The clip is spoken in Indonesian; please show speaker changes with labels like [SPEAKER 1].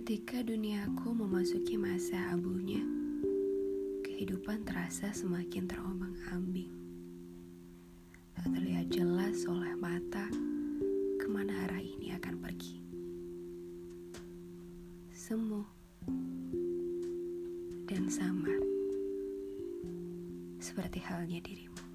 [SPEAKER 1] Ketika duniaku memasuki masa abunya, kehidupan terasa semakin terombang-ambing. Tak terlihat jelas oleh mata ke mana arah ini akan pergi. Semu dan samar, seperti halnya dirimu.